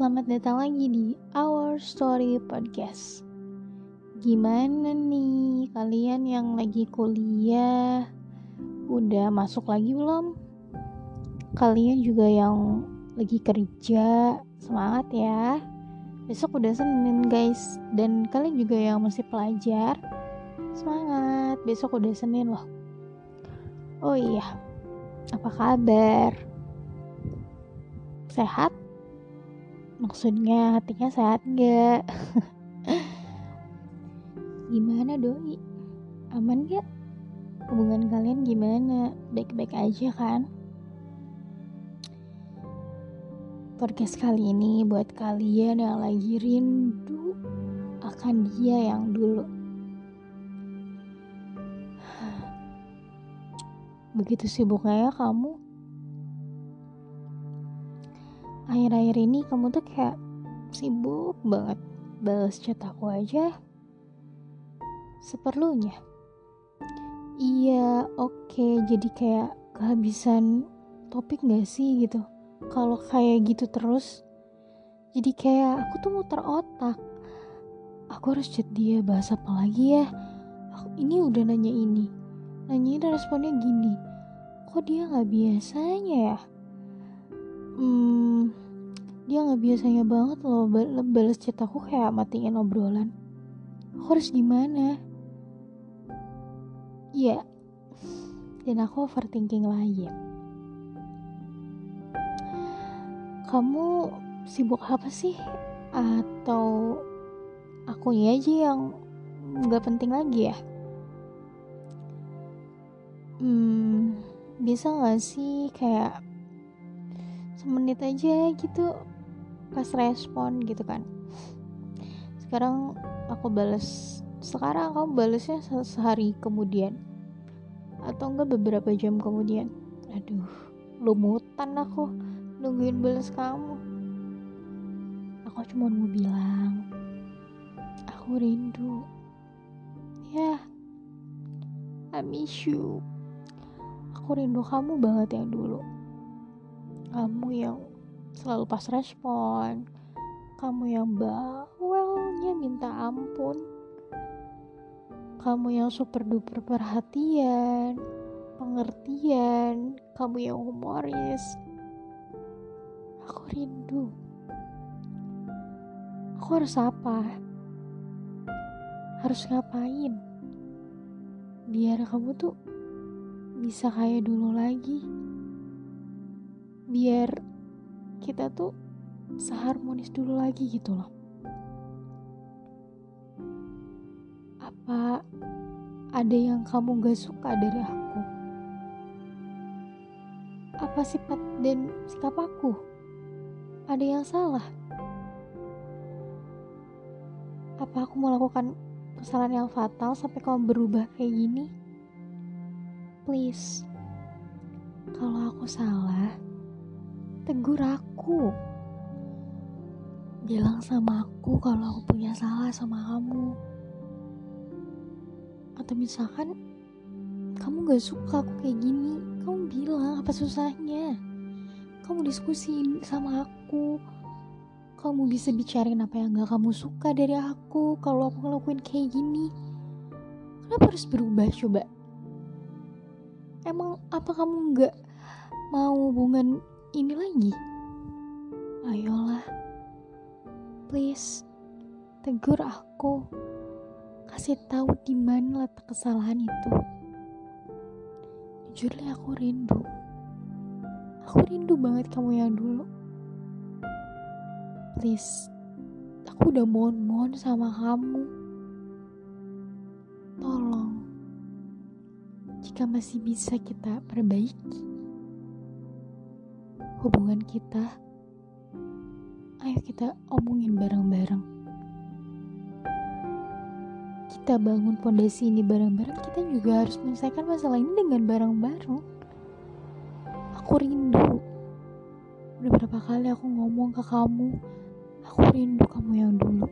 selamat datang lagi di Our Story Podcast. Gimana nih kalian yang lagi kuliah? Udah masuk lagi belum? Kalian juga yang lagi kerja, semangat ya. Besok udah Senin guys, dan kalian juga yang masih pelajar, semangat. Besok udah Senin loh. Oh iya, apa kabar? Sehat? Maksudnya hatinya sehat gak gimana doi? Aman gak hubungan kalian gimana? Baik-baik aja kan? Podcast kali ini buat kalian yang lagi rindu akan dia yang dulu. Begitu sibuknya ya kamu akhir-akhir ini kamu tuh kayak sibuk banget balas chat aku aja seperlunya. Iya oke okay, jadi kayak kehabisan topik gak sih gitu? Kalau kayak gitu terus jadi kayak aku tuh muter otak. Aku harus chat dia bahas apa lagi ya? Aku ini udah nanya ini. Nanya ini responnya gini kok dia nggak biasanya ya hmm, dia nggak biasanya banget loh balas chat aku kayak matiin obrolan. Aku harus gimana? Iya. Dan aku overthinking lagi. Kamu sibuk apa sih? Atau aku aja yang nggak penting lagi ya? Hmm bisa nggak sih kayak semenit aja gitu pas respon gitu kan. Sekarang aku balas sekarang kamu balasnya se sehari kemudian atau enggak beberapa jam kemudian. Aduh lumutan aku nungguin balas kamu. Aku cuma mau bilang aku rindu. Ya I miss you. Aku rindu kamu banget yang dulu kamu yang selalu pas respon. Kamu yang bawelnya minta ampun. Kamu yang super duper perhatian pengertian. Kamu yang humoris. Aku rindu. Aku harus apa? Harus ngapain? Biar kamu tuh bisa kayak dulu lagi biar kita tuh seharmonis dulu lagi gitu loh. Apa ada yang kamu gak suka dari aku? Apa sifat dan sikap aku? Ada yang salah? Apa aku melakukan kesalahan yang fatal sampai kamu berubah kayak gini? Please kalau aku salah tegur aku. Bilang sama aku kalau aku punya salah sama kamu. Atau misalkan kamu gak suka aku kayak gini kamu bilang apa susahnya? Kamu diskusi sama aku. Kamu bisa bicarain apa yang gak kamu suka dari aku kalau aku ngelakuin kayak gini. Kenapa harus berubah coba? Emang apa kamu gak mau hubungan ini lagi. Ayolah, please, tegur aku. Kasih tahu di mana letak kesalahan itu. Jujur aku rindu. Aku rindu banget kamu yang dulu. Please, aku udah mohon-mohon sama kamu. Tolong, jika masih bisa kita perbaiki hubungan kita, ayo kita omongin bareng-bareng. Kita bangun fondasi ini bareng-bareng, kita juga harus menyelesaikan masalah ini dengan bareng-bareng. Aku rindu. Udah berapa kali aku ngomong ke kamu, aku rindu kamu yang dulu.